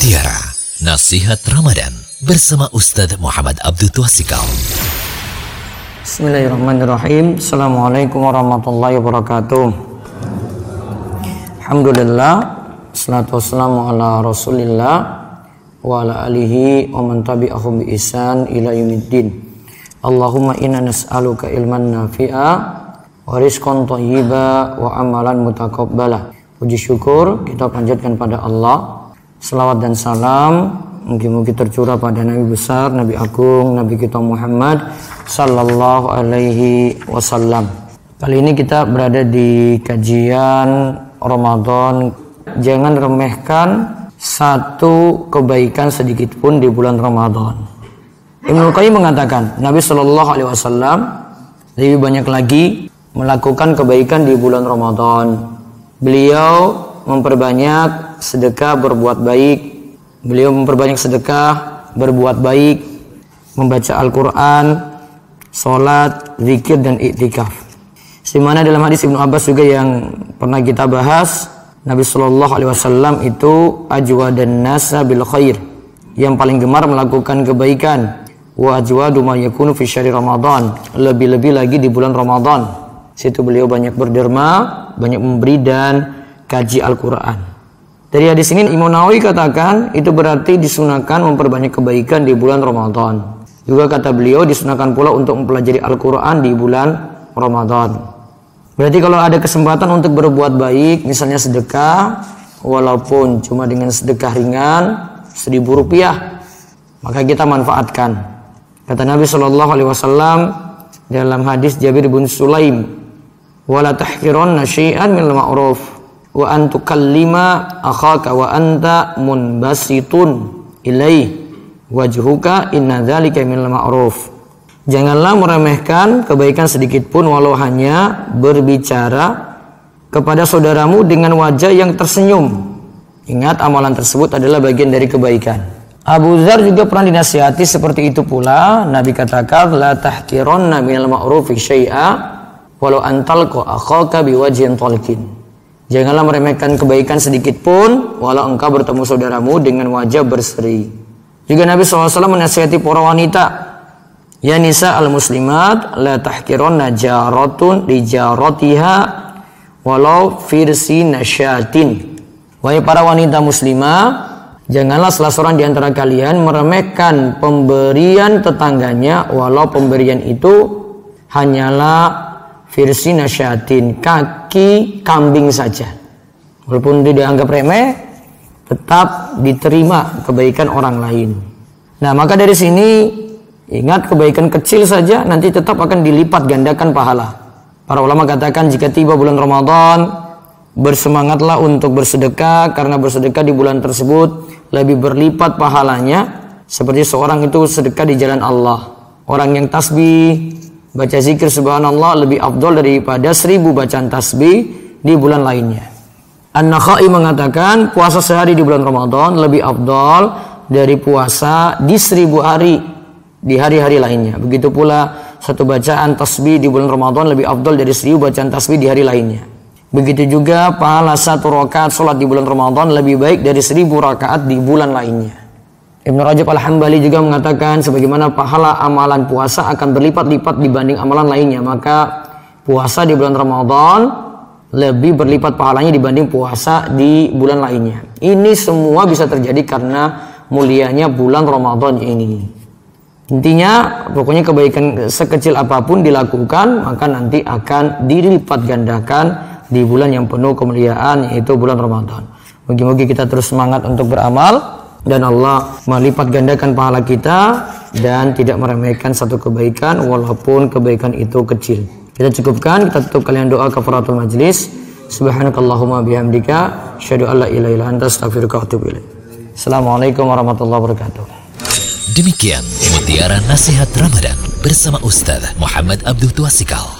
Mutiara Nasihat Ramadan bersama Ustadz Muhammad Abdul Twasikal. Bismillahirrahmanirrahim. Assalamualaikum warahmatullahi wabarakatuh. Alhamdulillah. Salatu wassalamu ala rasulillah wa ala alihi wa man tabi'ahum bi ihsan ila yumiddin. Allahumma inna nas'aluka ilman nafi'a wa rizqan thayyiba wa amalan mutaqabbala. Puji syukur kita panjatkan pada Allah. Selawat dan salam mungkin-mungkin tercurah pada Nabi besar, Nabi agung, Nabi kita Muhammad sallallahu alaihi wasallam. Kali ini kita berada di kajian Ramadan. Jangan remehkan satu kebaikan sedikit pun di bulan Ramadan. Ibnu Qayyim mengatakan, Nabi Shallallahu alaihi wasallam lebih banyak lagi melakukan kebaikan di bulan Ramadan Beliau memperbanyak sedekah berbuat baik. Beliau memperbanyak sedekah berbuat baik, membaca Al-Quran, sholat, zikir dan iktikaf. Semana dalam hadis Ibnu Abbas juga yang pernah kita bahas, Nabi Shallallahu Alaihi Wasallam itu ajwa dan nasa bil khair, yang paling gemar melakukan kebaikan. Wa ajwa duma yakunu fi syari Ramadan, lebih-lebih lagi di bulan Ramadan. Situ beliau banyak berderma, banyak memberi dan kaji Al-Quran. Dari hadis ini Imam Nawawi katakan itu berarti disunahkan memperbanyak kebaikan di bulan Ramadan. Juga kata beliau disunahkan pula untuk mempelajari Al-Quran di bulan Ramadan. Berarti kalau ada kesempatan untuk berbuat baik, misalnya sedekah, walaupun cuma dengan sedekah ringan, seribu rupiah, maka kita manfaatkan. Kata Nabi Shallallahu Alaihi Wasallam dalam hadis Jabir bin Sulaim wala tahkironna syai'an min ma'ruf wa an tukallima akhaka wa anta munbasitun ilaih wajhuka inna dzalika min ma'ruf Janganlah meremehkan kebaikan sedikit pun walau hanya berbicara kepada saudaramu dengan wajah yang tersenyum. Ingat amalan tersebut adalah bagian dari kebaikan. Abu Zar juga pernah dinasihati seperti itu pula. Nabi katakan la tahkironna minal ma'rufi syai'a walau antal ko akhaka biwajhin talqin. Janganlah meremehkan kebaikan sedikit pun walau engkau bertemu saudaramu dengan wajah berseri. Juga Nabi SAW menasihati para wanita Ya nisa al-muslimat la tahkironna jaratun li jaratiha walau firsi nasyatin. Wahai para wanita muslimah, janganlah salah seorang di antara kalian meremehkan pemberian tetangganya walau pemberian itu hanyalah Firsi nasyatin kaki kambing saja. Walaupun tidak dianggap remeh tetap diterima kebaikan orang lain. Nah maka dari sini ingat kebaikan kecil saja nanti tetap akan dilipat gandakan pahala. Para ulama katakan jika tiba bulan Ramadan bersemangatlah untuk bersedekah karena bersedekah di bulan tersebut lebih berlipat pahalanya. Seperti seorang itu sedekah di jalan Allah. Orang yang tasbih baca zikir subhanallah lebih afdol daripada seribu bacaan tasbih di bulan lainnya. An-Nakhai mengatakan puasa sehari di bulan Ramadan lebih afdol dari puasa di seribu hari di hari-hari lainnya. Begitu pula satu bacaan tasbih di bulan Ramadan lebih afdol dari seribu bacaan tasbih di hari lainnya. Begitu juga pahala satu rakaat sholat di bulan Ramadan lebih baik dari seribu rakaat di bulan lainnya. Ibn Rajab Al-Hambali juga mengatakan sebagaimana pahala amalan puasa akan berlipat-lipat dibanding amalan lainnya. Maka puasa di bulan Ramadan lebih berlipat pahalanya dibanding puasa di bulan lainnya. Ini semua bisa terjadi karena mulianya bulan Ramadan ini. Intinya pokoknya kebaikan sekecil apa pun dilakukan maka nanti akan dilipat gandakan di bulan yang penuh kemuliaan yaitu bulan Ramadan. Moga-moga kita terus semangat untuk beramal dan Allah melipat gandakan pahala kita dan tidak meremehkan satu kebaikan walaupun kebaikan itu kecil. Kita cukupkan, kita tutup kalian doa kafaratul majlis. Subhanakallahumma bihamdika asyhadu an la ilaha illa anta astaghfiruka wa atubu ilaik. Assalamualaikum warahmatullahi wabarakatuh. Demikian mutiara nasihat Ramadan bersama Ustaz Muhammad Abdul Tuasikal.